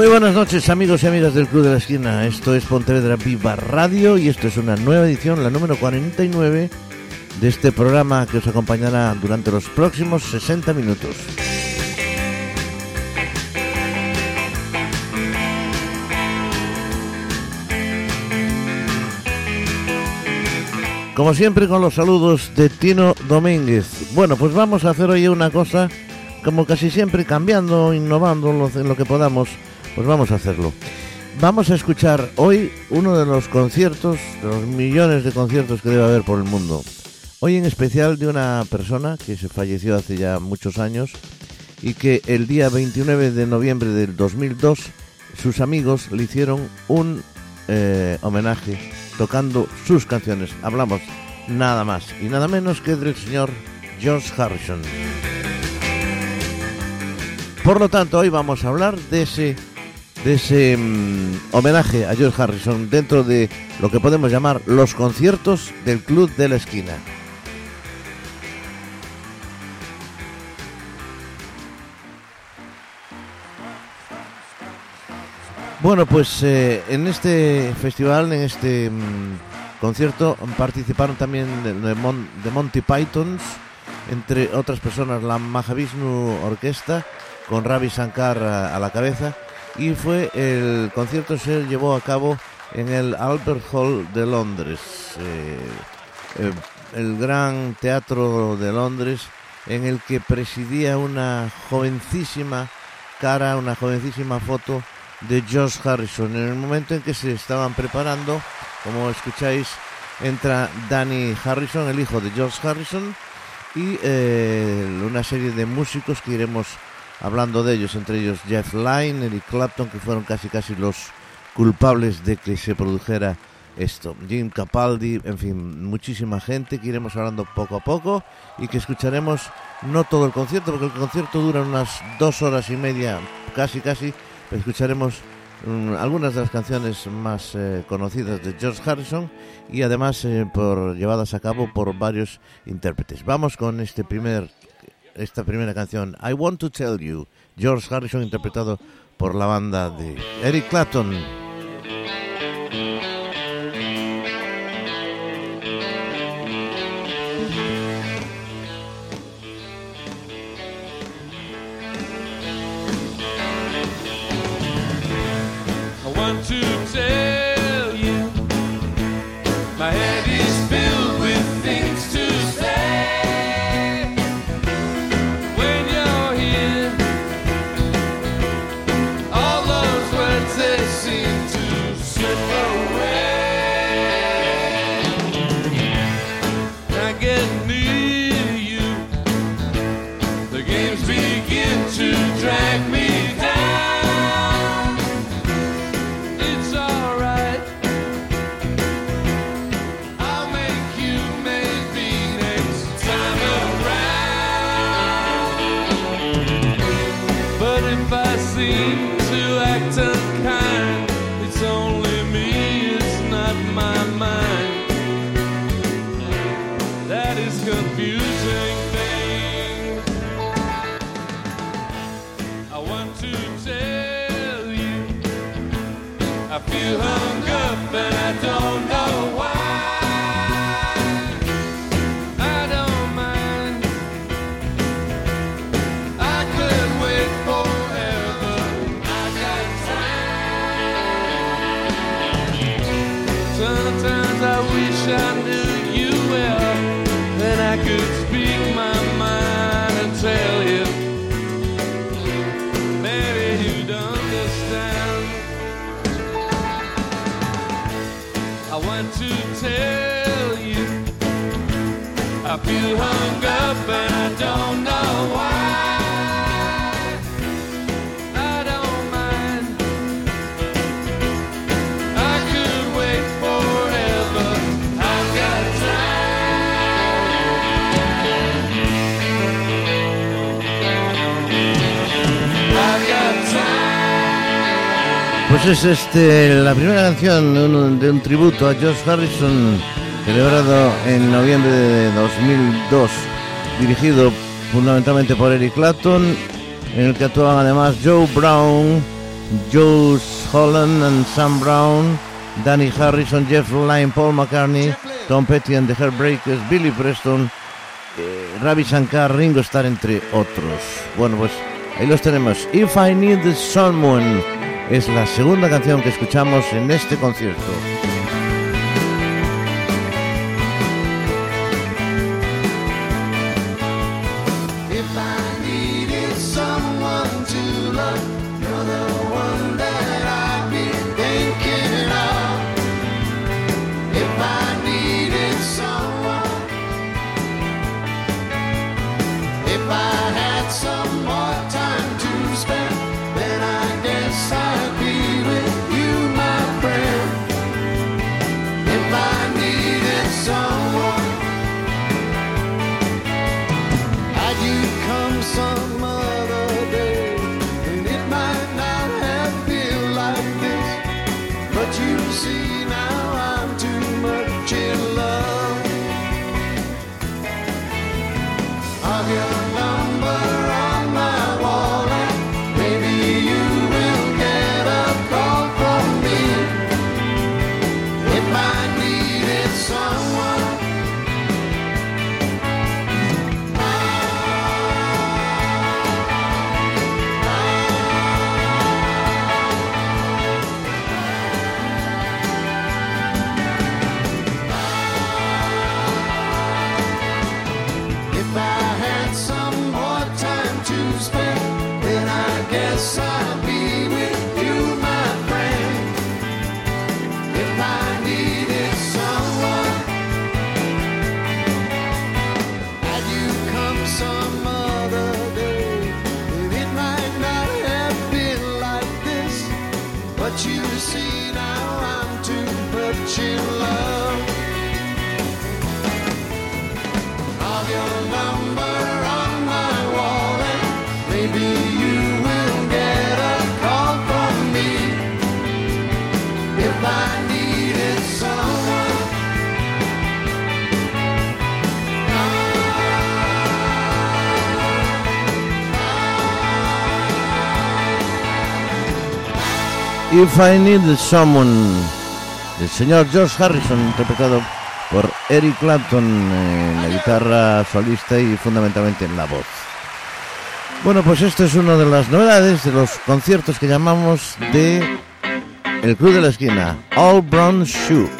Muy buenas noches amigos y amigas del Club de la Esquina. Esto es Pontevedra Viva Radio y esto es una nueva edición, la número 49 de este programa que os acompañará durante los próximos 60 minutos. Como siempre con los saludos de Tino Domínguez. Bueno, pues vamos a hacer hoy una cosa como casi siempre cambiando, innovando en lo que podamos, pues vamos a hacerlo. Vamos a escuchar hoy uno de los conciertos, de los millones de conciertos que debe haber por el mundo. Hoy en especial de una persona que se falleció hace ya muchos años y que el día 29 de noviembre del 2002 sus amigos le hicieron un eh, homenaje tocando sus canciones. Hablamos nada más y nada menos que del señor George Harrison. Por lo tanto, hoy vamos a hablar de ese, de ese mm, homenaje a George Harrison dentro de lo que podemos llamar los conciertos del Club de la Esquina. Bueno, pues eh, en este festival, en este mm, concierto, participaron también de, Monty Pythons, entre otras personas la Mahavishnu Orquesta, con Ravi Shankar a, la cabeza, y fue el concierto se llevó a cabo en el Albert Hall de Londres, eh, eh, el gran teatro de Londres, en el que presidía una jovencísima cara, una jovencísima foto de George Harrison. En el momento en que se estaban preparando, como escucháis, entra Danny Harrison, el hijo de George Harrison, y eh, una serie de músicos que iremos hablando de ellos, entre ellos Jeff Lynne, Eric Clapton, que fueron casi casi los culpables de que se produjera esto. Jim Capaldi, en fin, muchísima gente que iremos hablando poco a poco y que escucharemos no todo el concierto, porque el concierto dura unas dos horas y media, casi casi, escucharemos mm, algunas de las canciones más eh, conocidas de George Harrison y además eh, por llevadas a cabo por varios intérpretes. Vamos con este primer esta primera canción I Want to Tell You, George Harrison interpretado por la banda de Eric Clapton. Pues es este la primera canción de un, tributo a George Harrison celebrado en noviembre de 2002, dirigido fundamentalmente por Eric Clapton, en el que actuaban además Joe Brown, Jules Holland and Sam Brown, Danny Harrison, Jeff Lynne, Paul McCartney, Tom Petty and the Heartbreakers, Billy Preston, eh, Ravi Shankar, Ringo Starr, entre otros. Bueno, pues ahí los tenemos. If I Need Someone es la segunda canción que escuchamos en este concierto. If I Need Someone, del señor George Harrison, interpretado por Eric Clapton en la guitarra solista y fundamentalmente en la voz. Bueno, pues esto es una de las novedades de los conciertos que llamamos de El Club de la Esquina, All Brown Shoe.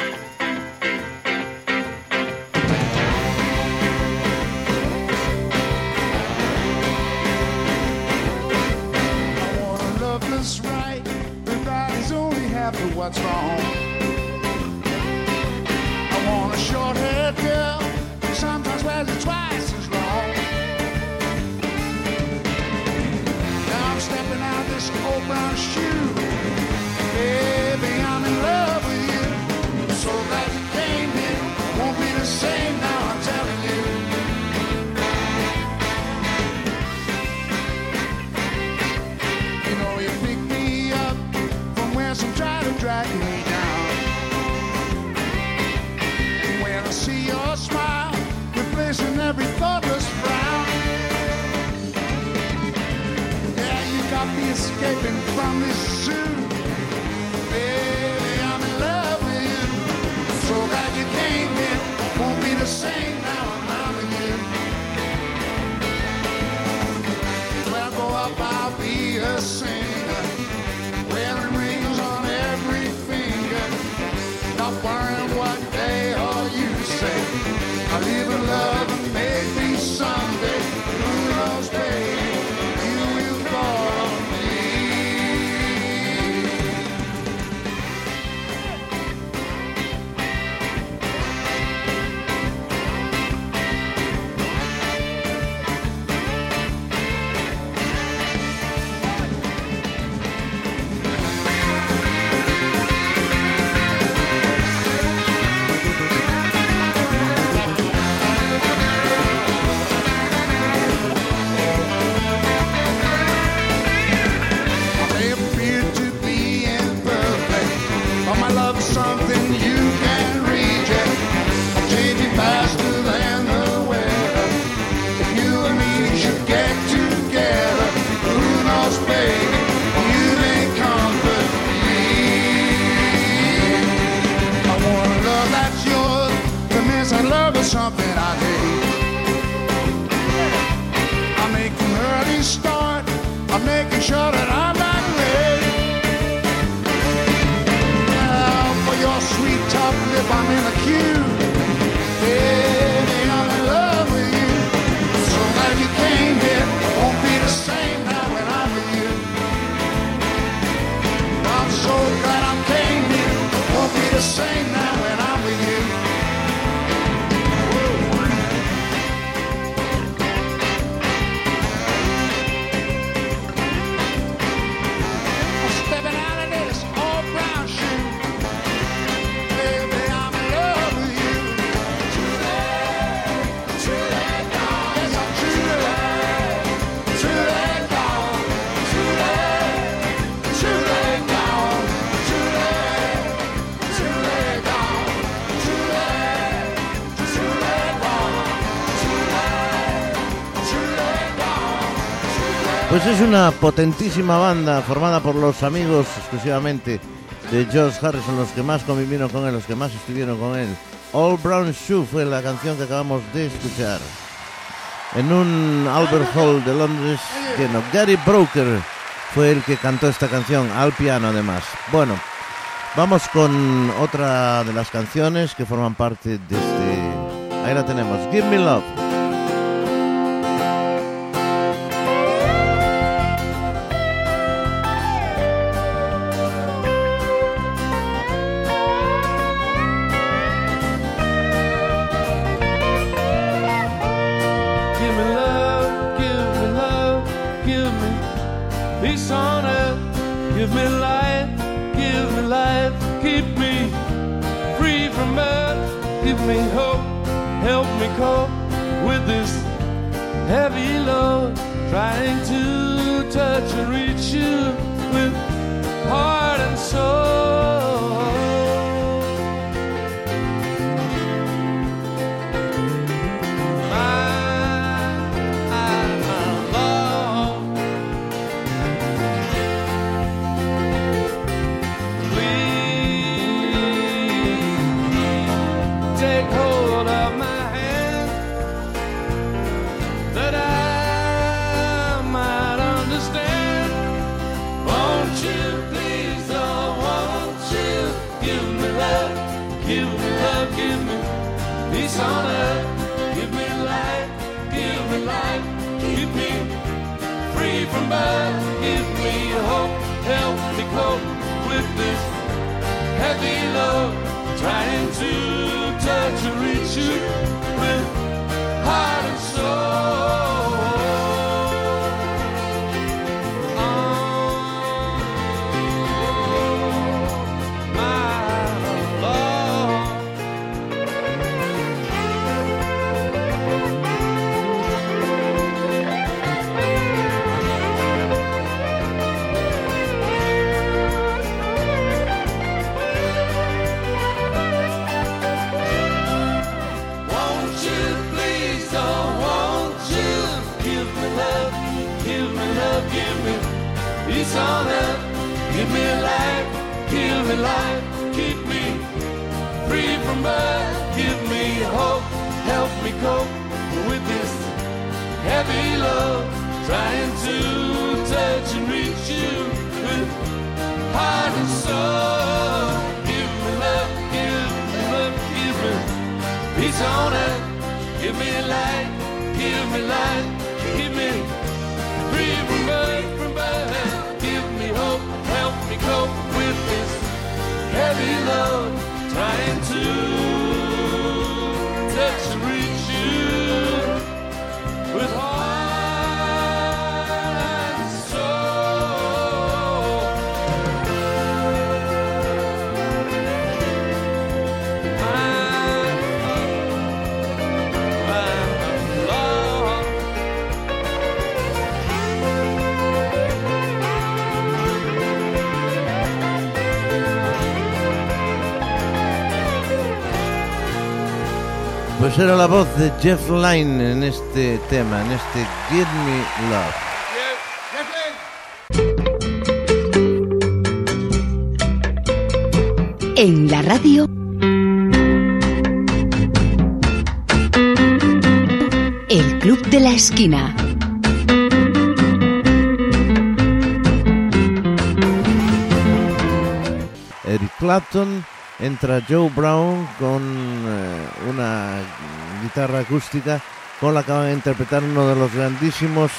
old brown shoe. promise. es una potentísima banda formada por los amigos exclusivamente de George Harrison, los que más convivieron con él, los que más estuvieron con él. All Brown Shoe fue la canción que acabamos de escuchar en un Albert Hall de Londres lleno. Gary Broker fue el que cantó esta canción, al piano además. Bueno, vamos con otra de las canciones que forman parte de este... Ahí la tenemos, Give Me Love. to reach you. Pues era la voz de Jeff Lynne en este tema, en este Give Me Love. en la radio. El Club de la Esquina. Eric Clapton entra Joe Brown con una guitarra acústica con la que van a interpretar uno de los grandísimos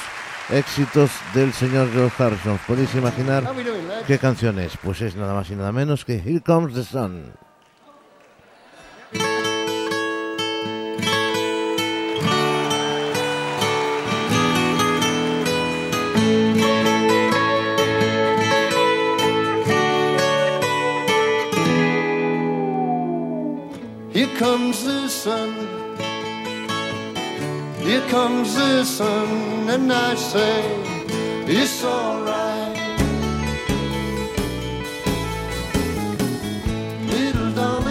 éxitos del señor George Harrison. ¿Podéis imaginar lads? qué canción es? Pues es nada más y nada menos que Here Comes the Sun. Comes the sun. Here comes the sun, and I say it's alright. Little darling,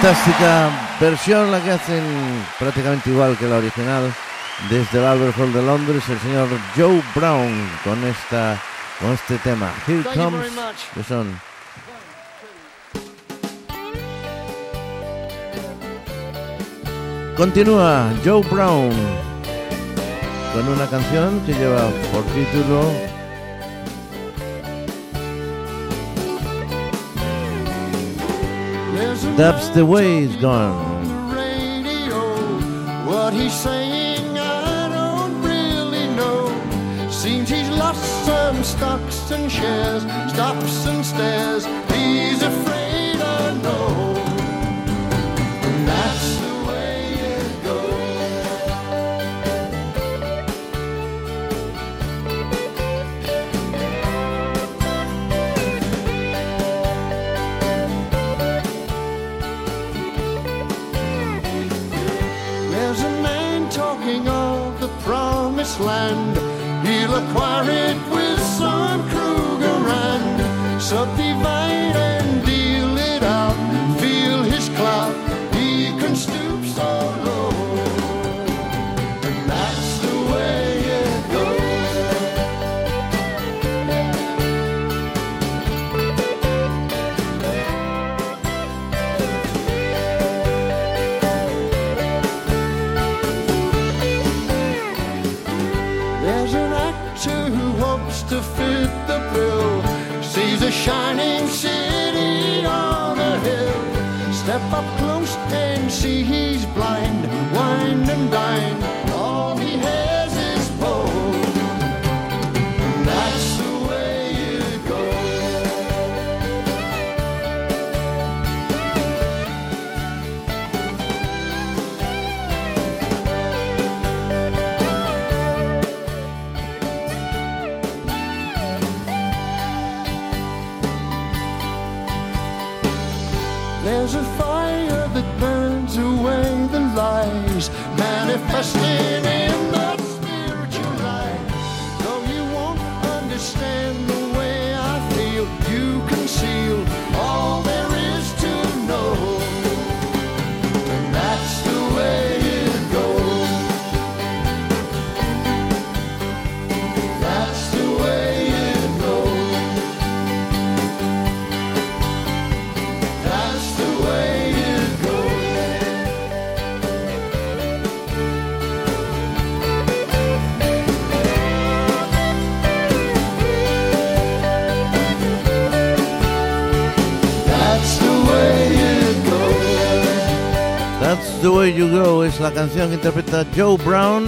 Fantástica versión la que hacen prácticamente igual que la original desde el Albert Hall de Londres el señor Joe Brown con esta con este tema Here Thank Comes the Sun. Continúa Joe Brown con una canción que lleva por título That's the way it's gone. What he's saying, I don't really know. Seems he's lost some stocks and shares, stops and stares. He's afraid I know. La canción que interpreta Joe Brown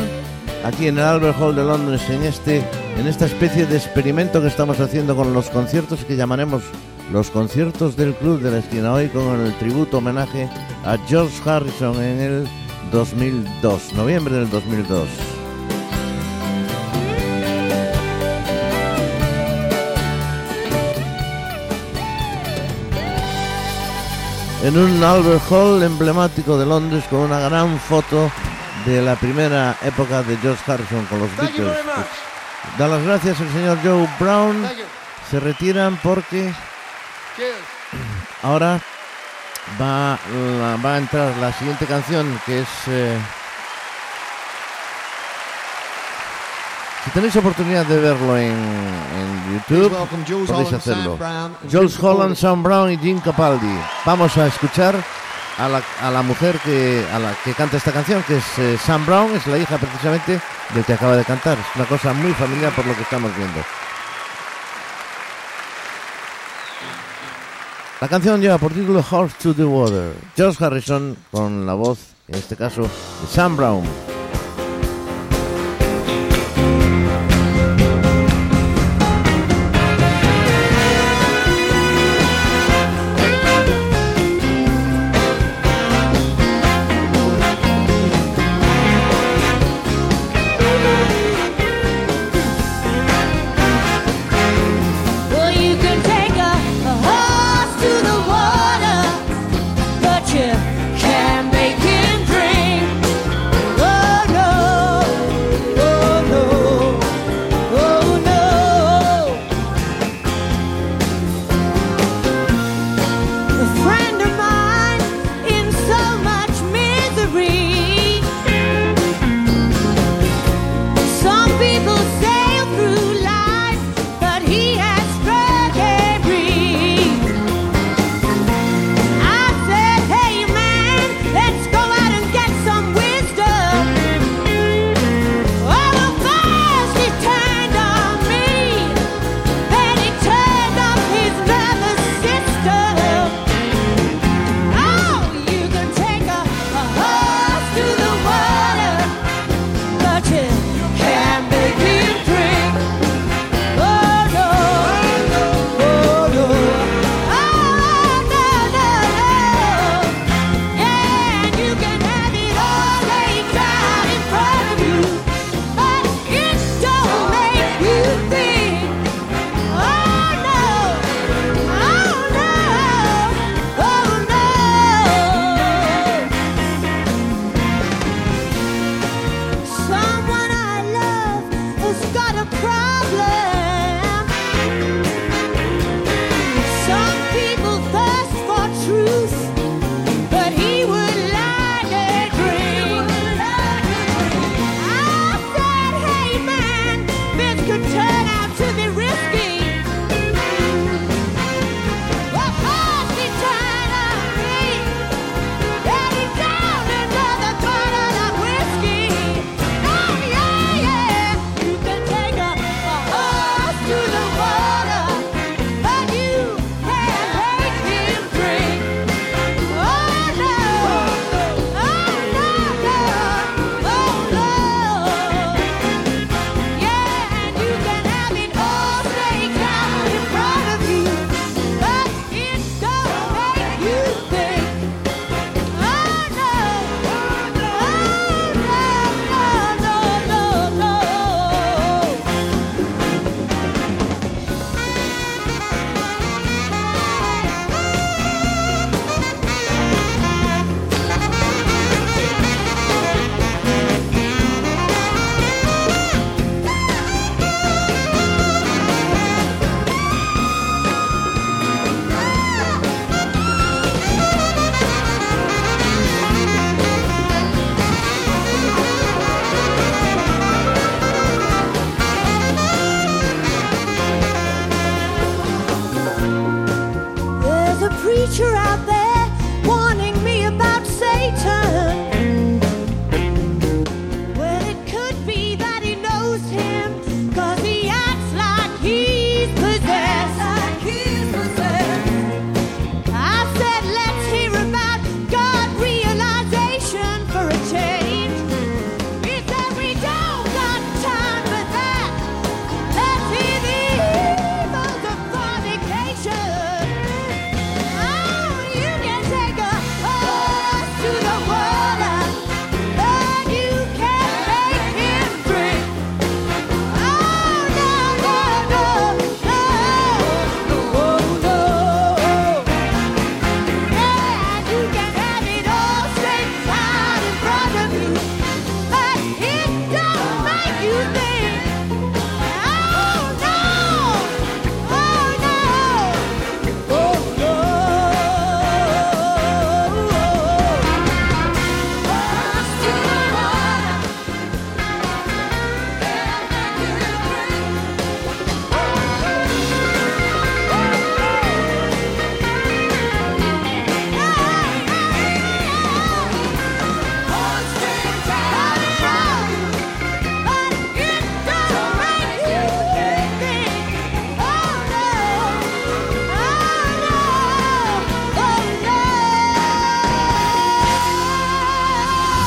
aquí en el Albert Hall de Londres en este en esta especie de experimento que estamos haciendo con los conciertos que llamaremos los conciertos del Club de la Esquina hoy con el tributo homenaje a George Harrison en el 2002, noviembre del 2002. En un Albert Hall emblemático de Londres con una gran foto de la primera época de George Harrison con los Beatles. Da las gracias al señor Joe Brown. Se retiran porque ahora va a entrar la siguiente canción que es... eh, si tenéis oportunidad de verlo en, en YouTube, Jules podéis Holland, hacerlo. Brown, Jules Holland. Sam Brown y Jim Capaldi. Vamos a escuchar a la, a la mujer que, a la que canta esta canción, que es eh, Sam Brown, es la hija precisamente del que acaba de cantar. Es una cosa muy familiar por lo que estamos viendo. La canción lleva por título Horse to the Water. George Harrison con la voz, en este caso, de Sam Brown.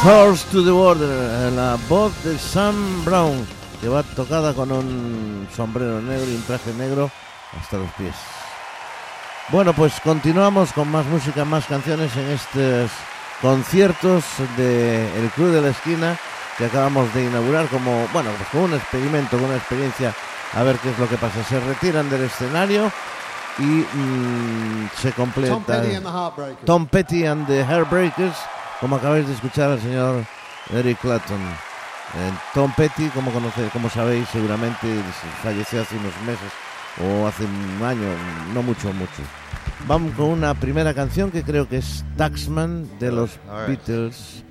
Horse to the Border, la voz de Sam Brown, que va tocada con un sombrero negro y un traje negro hasta los pies. Bueno, pues continuamos con más música, más canciones en estos conciertos del El Club de la Esquina que acabamos de inaugurar como, bueno, pues como un experimento, como una experiencia, a ver qué es lo que pasa. Se retiran del escenario y mm, se completa. Tom Petty and the Heartbreakers. Como acabáis de escuchar al señor Eric Clapton. Eh, Tom Petty, como, conoce, como sabéis, seguramente falleció hace unos meses o hace un año, no mucho, mucho. Vamos con una primera canción que creo que es Taxman de los. Beatles.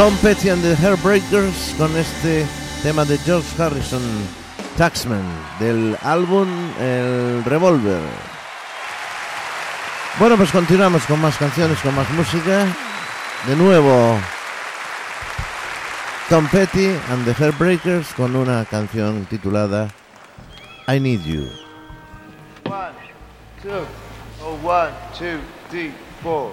Tom Petty and the Hairbreakers con este tema de George Harrison, Taxman, del álbum El Revolver. Bueno, pues continuamos con más canciones, con más música. De nuevo, Tom Petty and the Hairbreakers con una canción titulada I Need You. One, two, oh, one, two, three, four.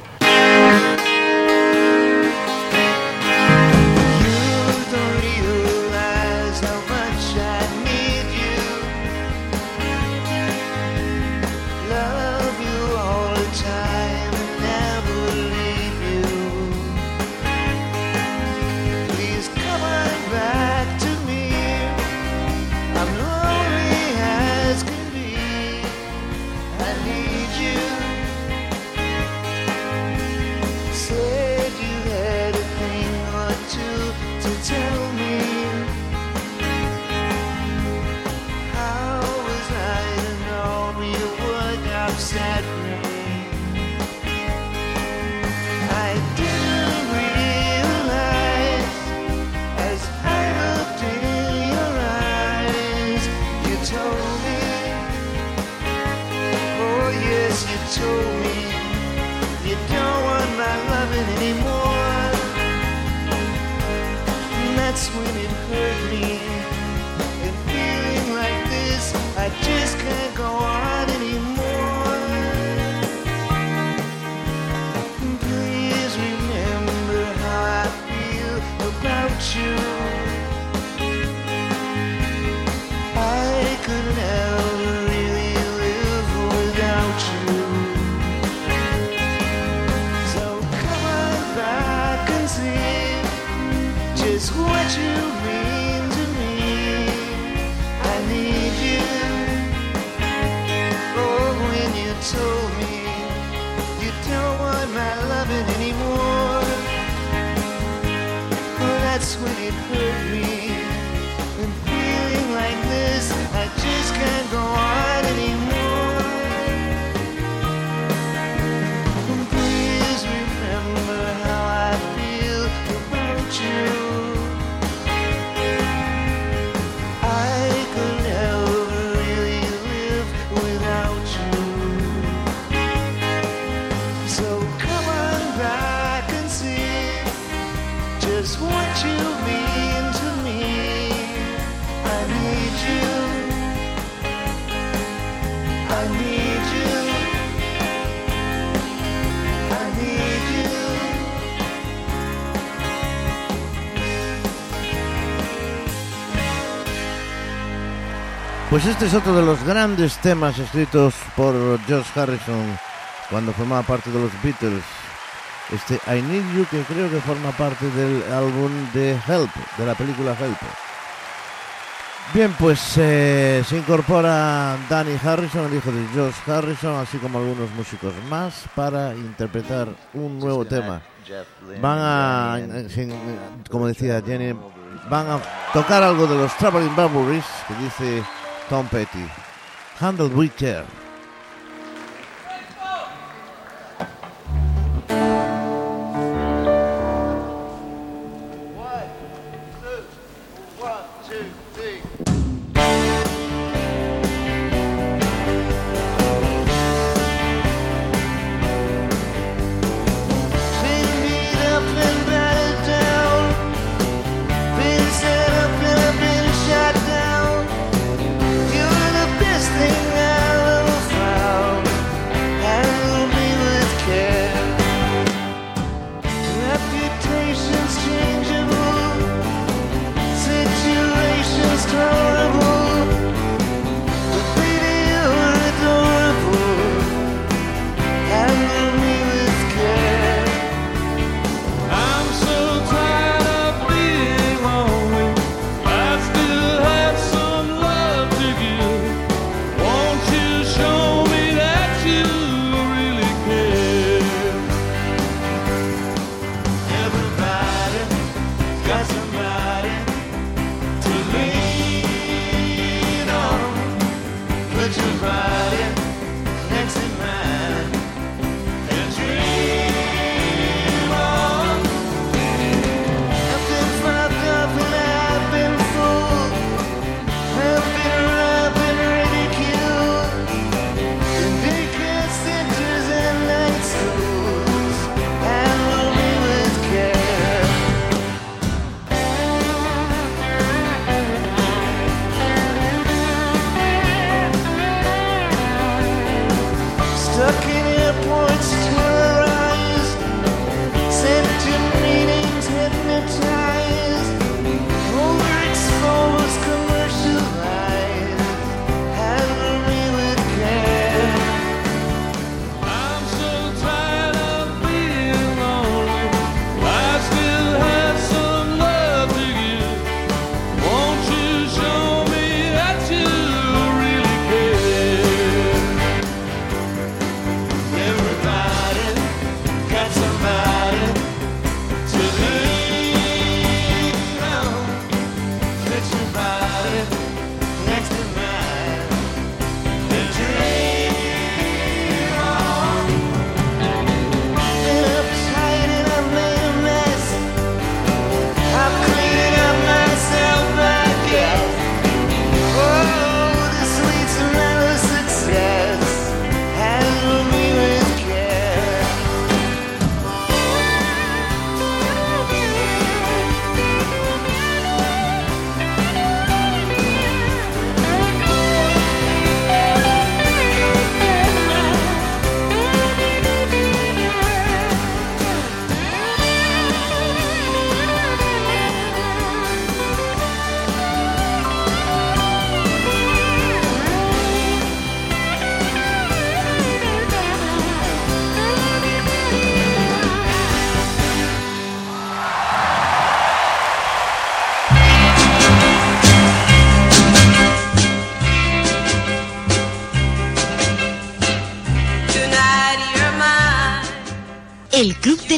Pues este es otro de los grandes temas escritos por George Harrison cuando formaba parte de los Beatles. Este I Need You que creo que forma parte del álbum de Help, de la película Help. Bien, pues eh, se incorpora Danny Harrison, el hijo de George Harrison, así como algunos músicos más, para interpretar un nuevo tema. Van a, eh, sin- como decía Jenny, van a tocar algo de los Traveling Barbary que dice Tom Petty. Handle with care.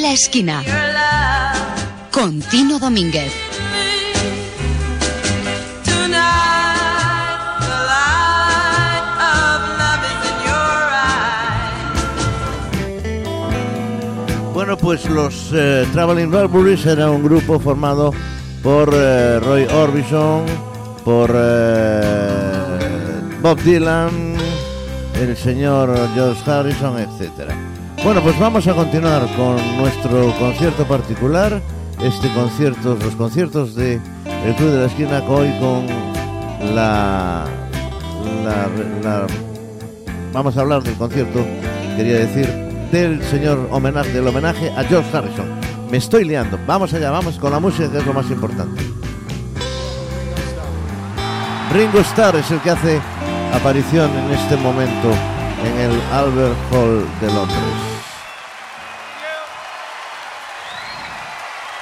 La Esquina con Tino Domínguez. Bueno, pues los eh, Traveling Wilburys era un grupo formado por eh, Roy Orbison, por eh, Bob Dylan, el señor George Harrison, etcétera. Bueno, pues vamos a continuar con nuestro concierto particular, este concierto, los conciertos de el Club de la Esquina hoy con la, la, vamos a hablar del concierto, quería decir, del señor homenaje, del homenaje a George Harrison. Me estoy liando. Vamos allá, vamos con la música que es lo más importante. Ringo Starr es el que hace aparición en este momento en el Albert Hall de Londres.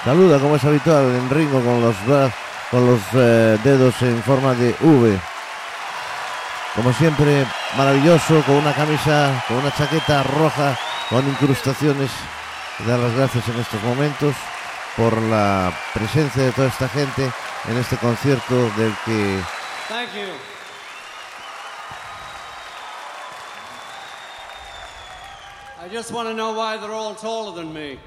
Saluda como es habitual en Ringo con los, con los eh, dedos en forma de V. Como siempre, maravilloso, con una camisa, con una chaqueta roja, con incrustaciones. Dar las gracias en estos momentos por la presencia de toda esta gente en este concierto del que Thank you. I just want to know why they're all taller than me.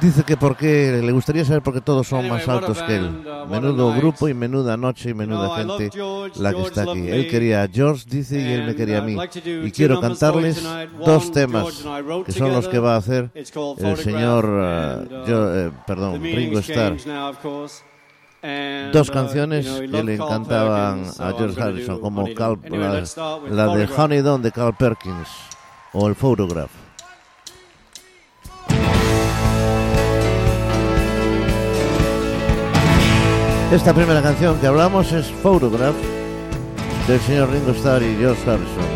Dice que porque le gustaría saber por qué todos son más altos que él. uh, Menudo grupo y menuda noche y menuda gente la que está aquí. Él quería a George, dice, y él me quería a mí. Y quiero cantarles dos temas que son los que va a hacer el señor uh, and, uh, yo- eh, perdón, Ringo Starr. Dos uh, canciones que le encantaban a George Harrison, como. Anyway, la, de. Honey Don de Carl Perkins o el Photograph. Esta primera canción que hablamos es Photograph del señor Ringo Starr y George Harrison.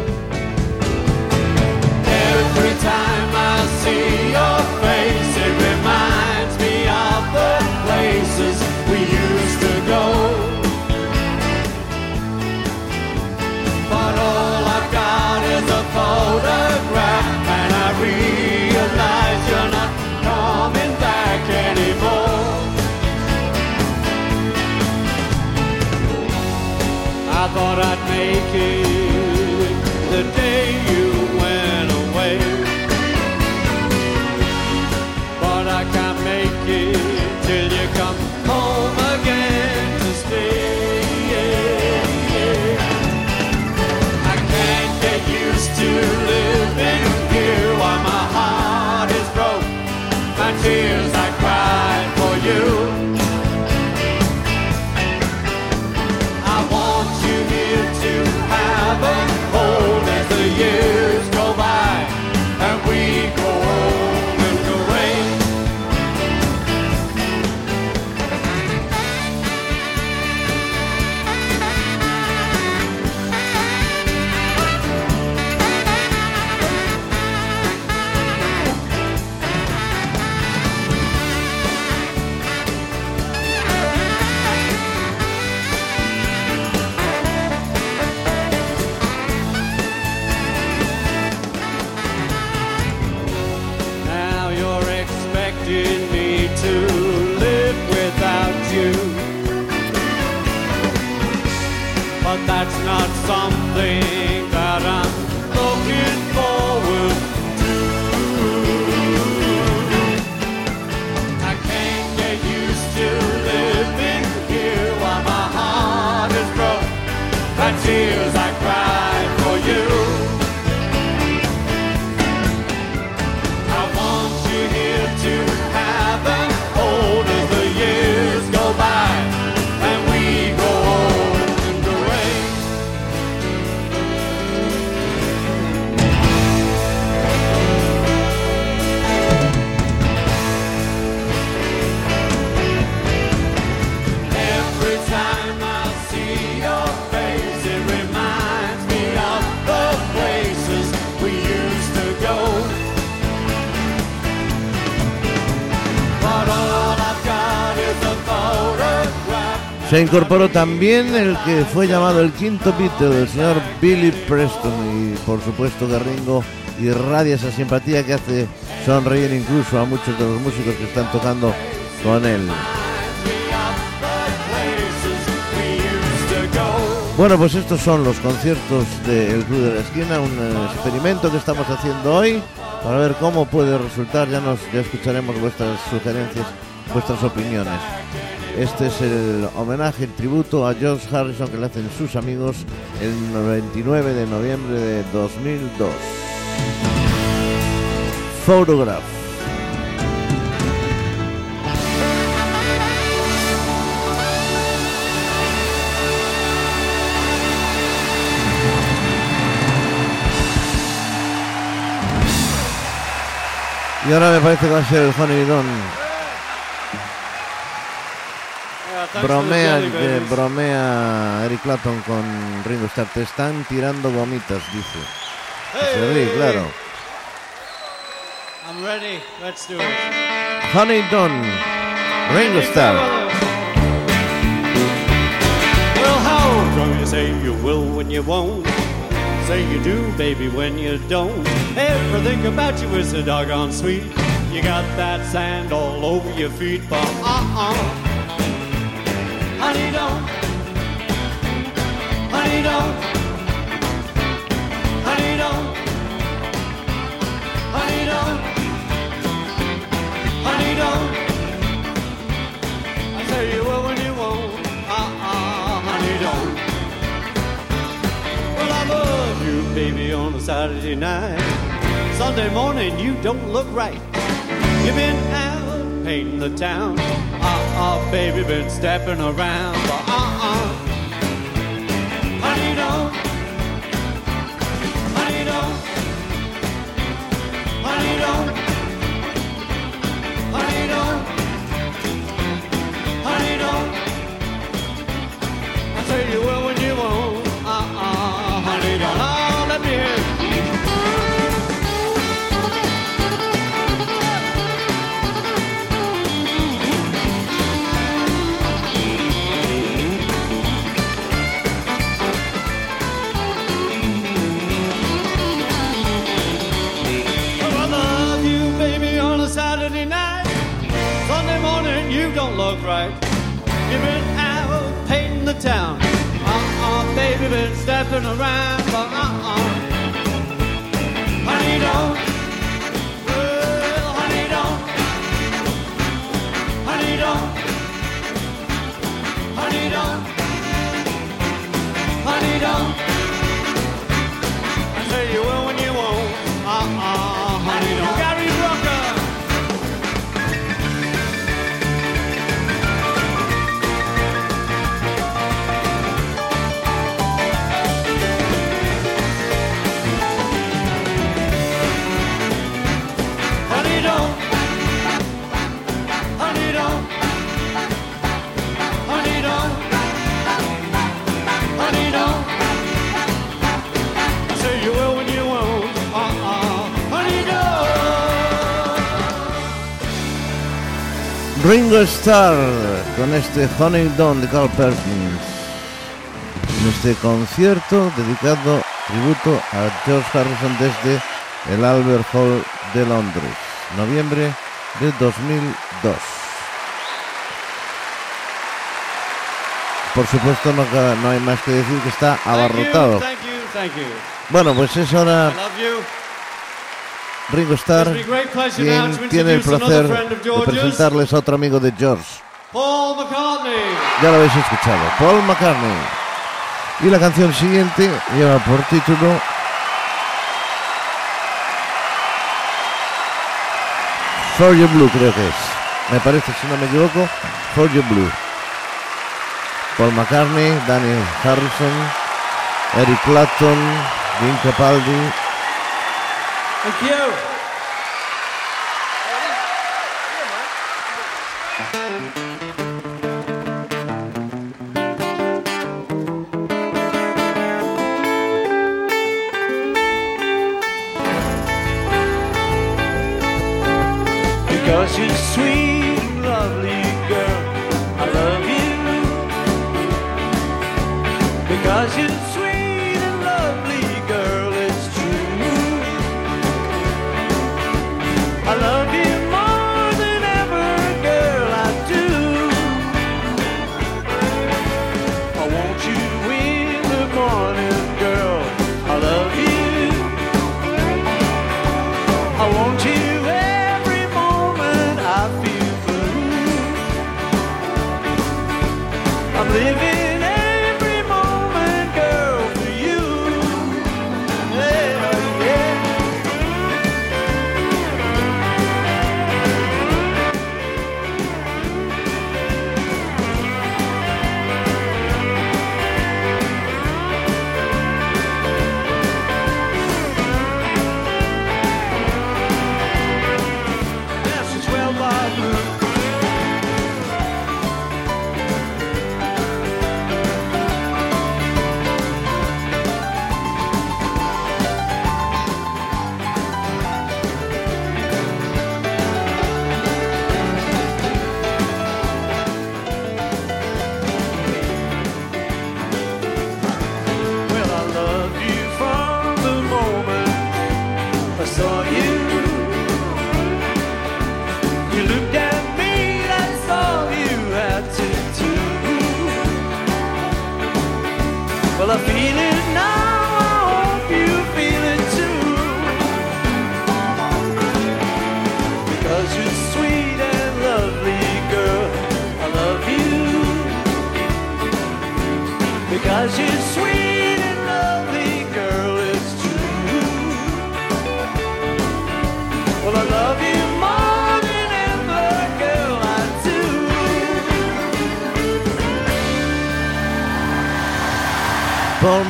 Something Se incorporó también el que fue llamado el quinto Beatle, el señor Billy Preston, y por supuesto que Ringo irradia esa simpatía que hace sonreír incluso a muchos de los músicos que están tocando con él. Bueno, pues estos son los conciertos del Club de la Esquina, un experimento que estamos haciendo hoy para ver cómo puede resultar. Ya nos ya escucharemos vuestras sugerencias, vuestras opiniones. Este es el homenaje, el tributo a George Harrison que le hacen sus amigos el 29 de noviembre de 2002. Photograph. Y ahora me parece que va a ser el Honey Don. Yeah, thanks bromea, eh, bromea Eric Clapton con Ringo Starr. Te están tirando gomitas, dice. Hey, Se ríe, claro. I'm ready. Let's do it. Honey Don, Ringo Starr. Well, how come you say you will when you won't? Say you do, baby, when you don't. Everything about you is so doggone sweet. You got that sand all over your feet, but uh-uh. Honey, don't. Honey, don't. Honey, don't. Honey, don't. Honey, don't. I say you will when you won't. Uh-uh, honey, don't. Well, I love you, baby, on a Saturday night. Sunday morning, you don't look right. You've been out painting the town. Uh-uh, baby, been stepping around. But uh-uh. Honey, don't. Honey, don't. Honey, don't. Honey. Honey. I you town. Uh-uh, baby, been stepping around, but uh-uh. Honey, don't. Honey, don't. Honey, don't. Honey, don't. Honey, don't. Ringo Starr con este Honey Don de Carl Perkins. En este concierto dedicado tributo a George Harrison desde el Albert Hall de Londres, noviembre de 2002. Por supuesto no, no hay más que decir que está abarrotado. Bueno, pues es you. Ringo Starr quien tiene el placer de presentarles a otro amigo de George. Paul McCartney. Ya lo habéis escuchado, Paul McCartney. Y la canción siguiente lleva por título For Blue, creo que es. Me parece, si no me equivoco, For Blue. Paul McCartney, Daniel Harrison, Eric Clapton, Vin Capaldi. Thank you. Because you're sweet, I want you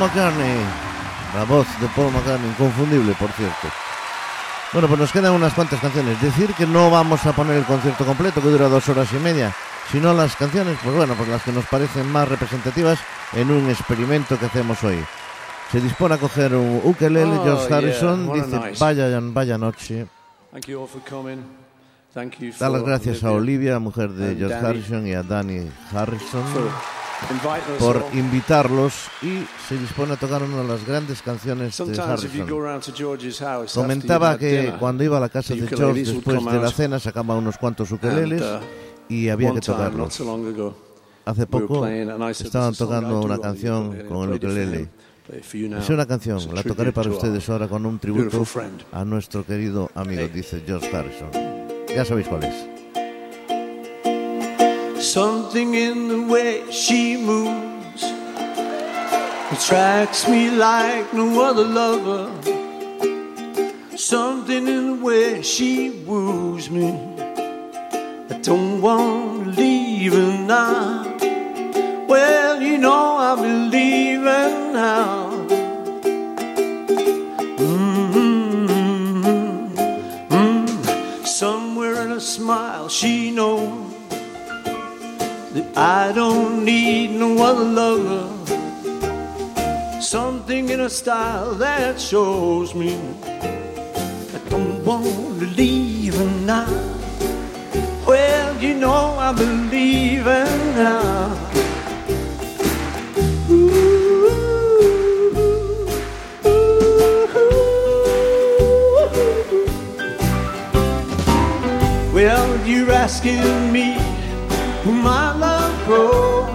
McCartney, la voz de Paul McCartney, inconfundible, por cierto. Bueno, pues nos quedan unas cuantas canciones. Decir que no vamos a poner el concierto completo, que dura dos horas y media, sino las canciones, pues bueno, pues las que nos parecen más representativas en un experimento que hacemos hoy. Se dispone a coger un ukelele, Oh, George yeah, Harrison, a dice, nice. vaya, vaya noche. Thank you all for coming. Thank you Da for las gracias a Olivia, mujer de George Danny. Harrison, y a Danny Harrison por invitarlos y se dispone a tocar una de las grandes canciones de Harrison. Comentaba que cuando iba a la casa de George después de la cena sacaba unos cuantos ukeleles uh, y había one que tocarlos. Hace poco estaban "There's a song I tocando do una canción con el ukelele. Es una canción, la tocaré para ustedes ahora con un tributo a nuestro querido amigo, dice George Harrison. Ya sabéis cuál es. Something in the way she moves attracts me like no other lover. Something in the way she woos me. I don't want to leave her now. Well, you know I believe her now. Mm, mm. Somewhere in a smile, she knows that I don't need no other lover. Something in a style that shows me I don't want to leave now. Well, you know I believe her now. Well, you're asking me who my love grows.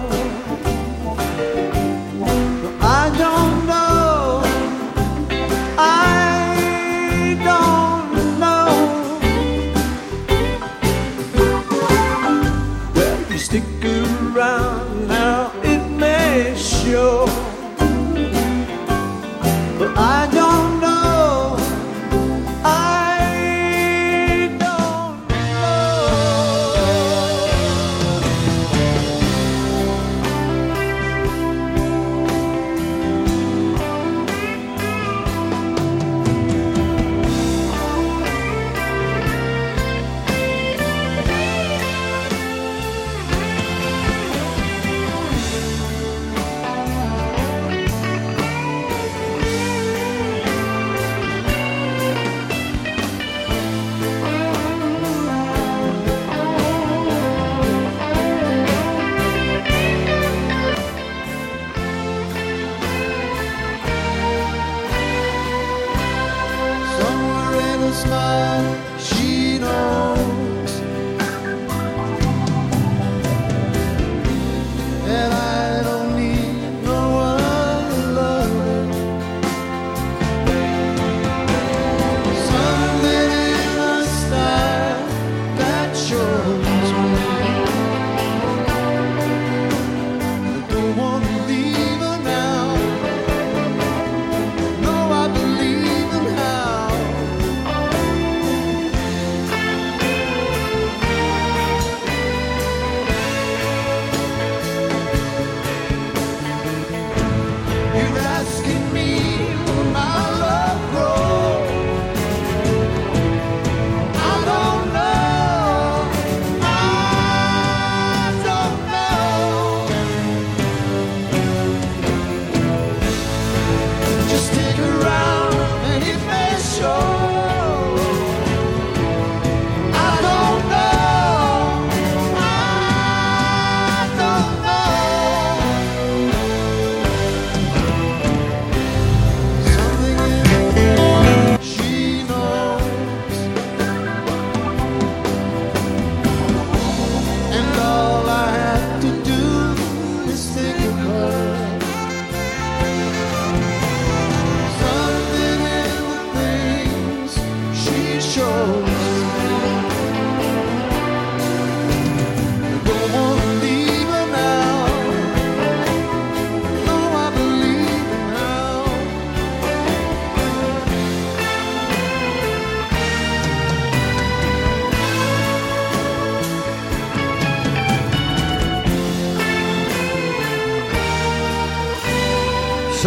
I don't know. I don't know. Well, you stick around now, it may show. But I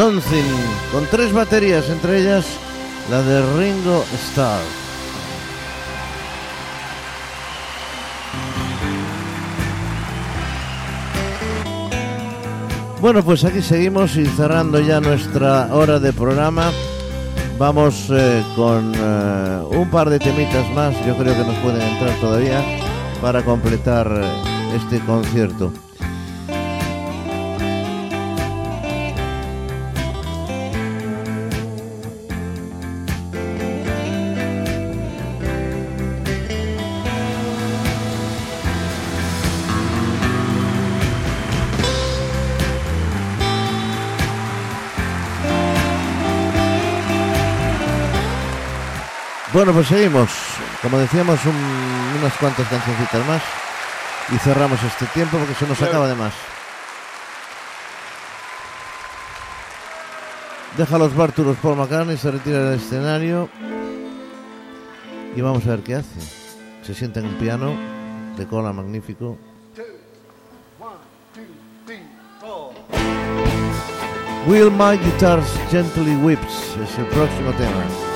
Something, con tres baterías, entre ellas la de Ringo Starr. Bueno, pues aquí seguimos y cerrando ya nuestra hora de programa. Vamos eh, con eh, un par de temitas más, yo creo que nos pueden entrar todavía para completar eh, este concierto. Bueno, pues seguimos. Como decíamos, un- unas cuantas cancioncitas más y cerramos este tiempo porque se nos acaba de más. Deja los bártulos Paul McCartney, se retira del escenario y vamos a ver qué hace. Se sienta en un piano de cola magnífico. Will My Guitars Gently Whips es el próximo tema.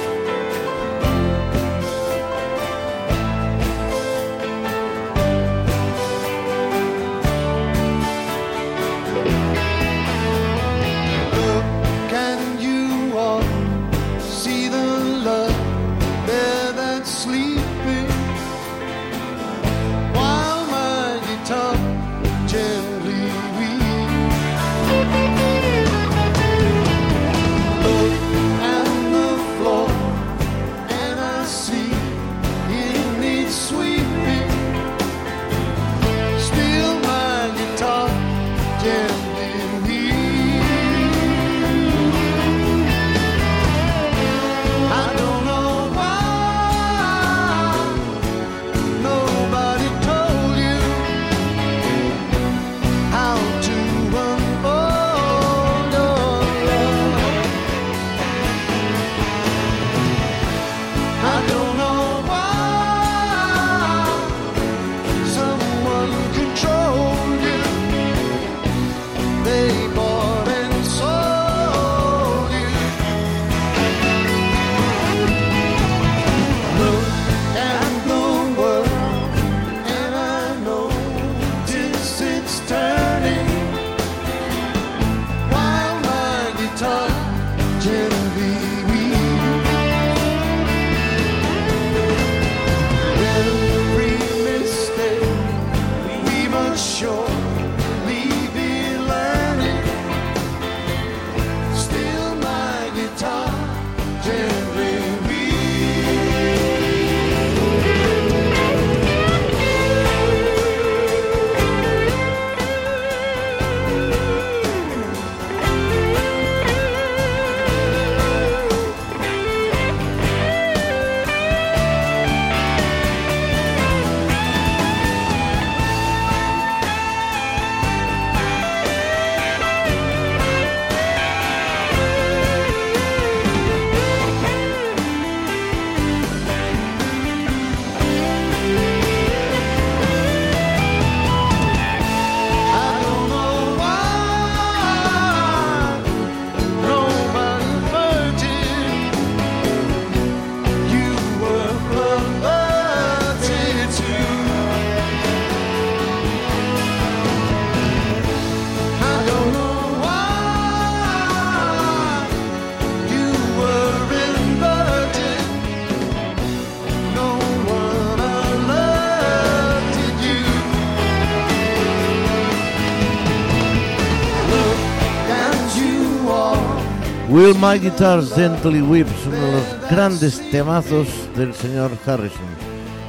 Will My Guitars Gently Whips, uno de los grandes temazos del señor Harrison.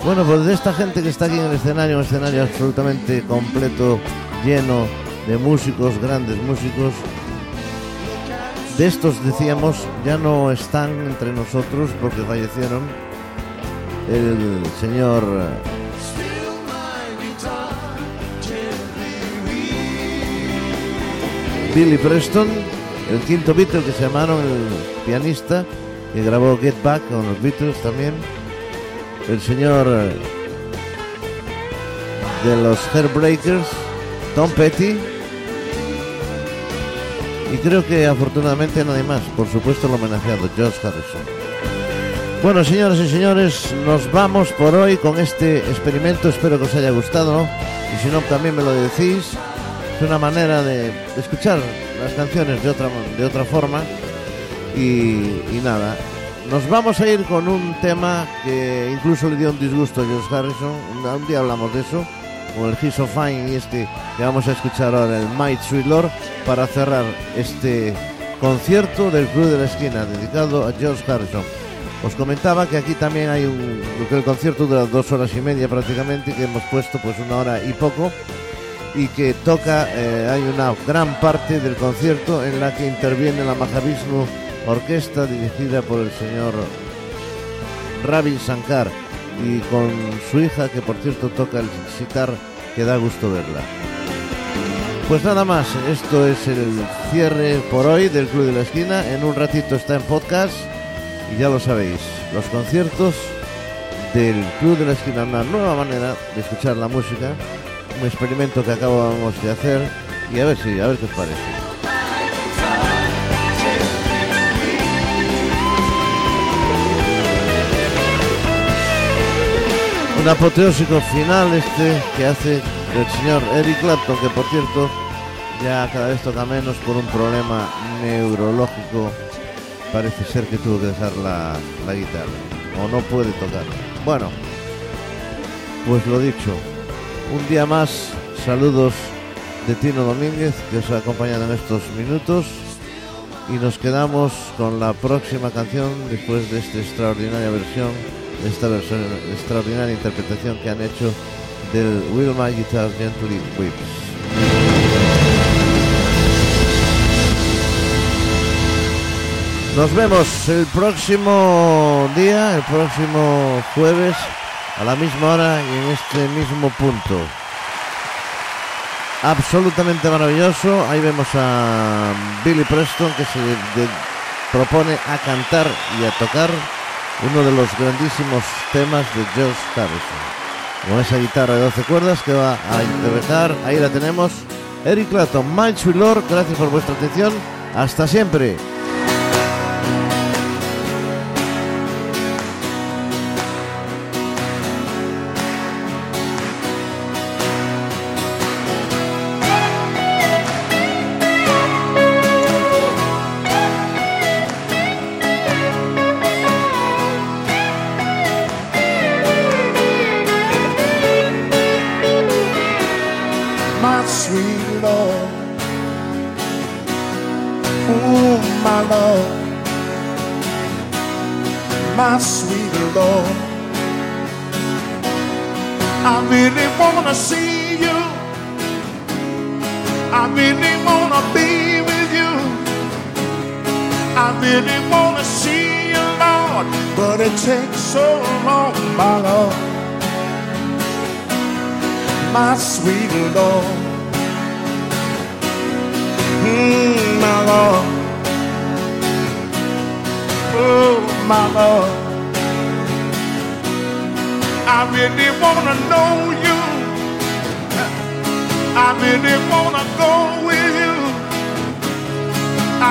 Bueno, pues de esta gente que está aquí en el escenario, un escenario absolutamente completo, lleno de músicos, grandes músicos. De estos decíamos, ya no están entre nosotros porque fallecieron el señor eh, guitar weeps. Billy Preston, el quinto Beatle que se llamaron el pianista, que grabó Get Back con los Beatles también. El señor eh, de los Heartbreakers, Tom Petty. Y creo que afortunadamente nadie más. Por supuesto el homenajeado, George Harrison. Bueno, señoras y señores, nos vamos por hoy con este experimento. Espero que os haya gustado. Y si no, también me lo decís. Es una manera de escuchar las canciones de otra, de otra forma. Y, y nada, nos vamos a ir con un tema que incluso le dio un disgusto a George Harrison. Un, día hablamos de eso. Con el He's So Fine y este que vamos a escuchar ahora, el My Sweet Lord, para cerrar este concierto del Club de la Esquina dedicado a George Harrison. Os comentaba que aquí también hay un que el concierto dura dos horas y media prácticamente, que hemos puesto pues una hora y poco que toca, eh, hay una gran parte del concierto en la que interviene la Mahavishnu Orquesta dirigida por el señor Ravi Shankar y con su hija que por cierto toca el sitar que da gusto verla. Pues nada más, esto es el cierre por hoy del Club de la Esquina. En un ratito está en podcast y ya lo sabéis, los conciertos del Club de la Esquina, una nueva manera de escuchar la música, un experimento que acabamos de hacer y a ver si, a ver qué os parece. Un apoteósico final este que hace el señor Eric Clapton, que por cierto ya cada vez toca menos por un problema neurológico. Parece ser que tuvo que dejar la, la guitarra o no puede tocar. Bueno, pues lo dicho, un día más, saludos de Tino Domínguez que os ha acompañado en estos minutos y nos quedamos con la próxima canción después de esta extraordinaria versión, de esta versión, extraordinaria interpretación que han hecho del Will My Guitar Gently Weeps. Nos vemos el próximo día, el próximo jueves, a la misma hora y en este mismo punto. Absolutamente maravilloso. Ahí vemos a Billy Preston que se propone a cantar y a tocar uno de los grandísimos temas de George Harrison. Con esa guitarra de 12 cuerdas que va a interpretar. Ahí la tenemos. Eric Clapton, Sweet Lord. Gracias por vuestra atención. Hasta siempre. It takes so long, my love, my sweet love, Mm, my Lord. Oh, my Lord. I really wanna know you. I really wanna go with you.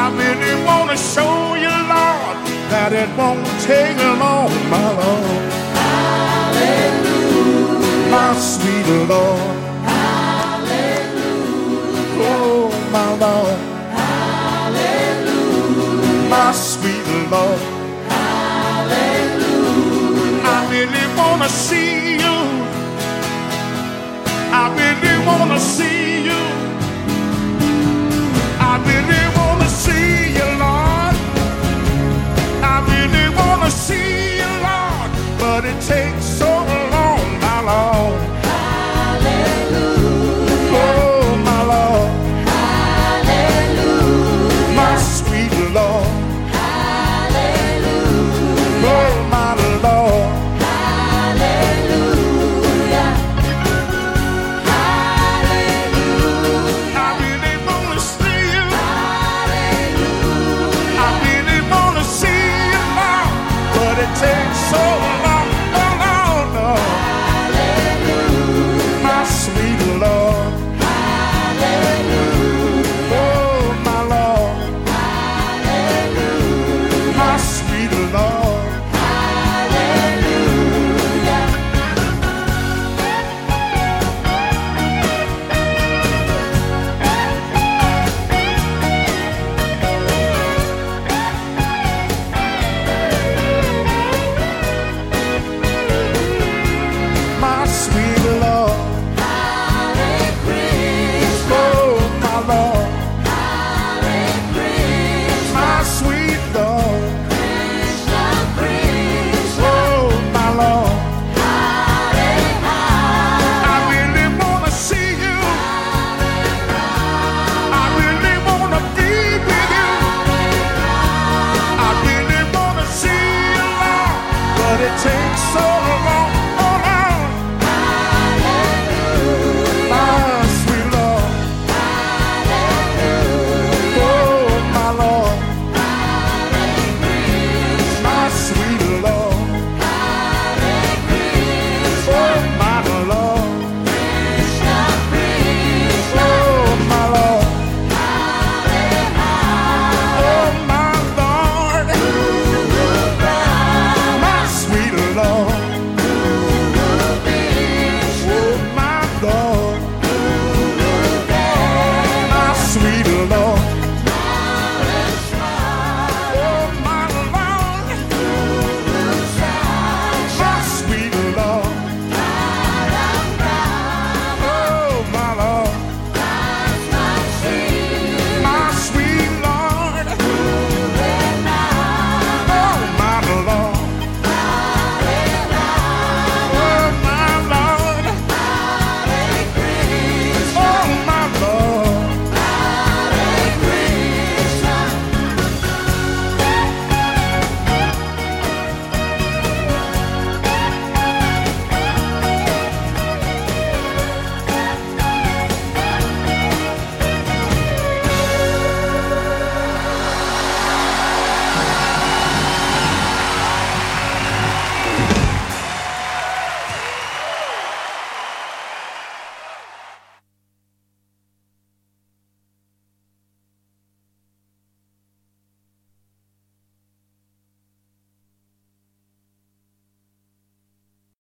I really wanna show you, Lord, that it won't take long, my Lord my sweet Lord. Oh, my Lord. My sweet Lord. I really wanna see you. I really wanna see you. I really to see you, Lord, but it takes so long, my Lord.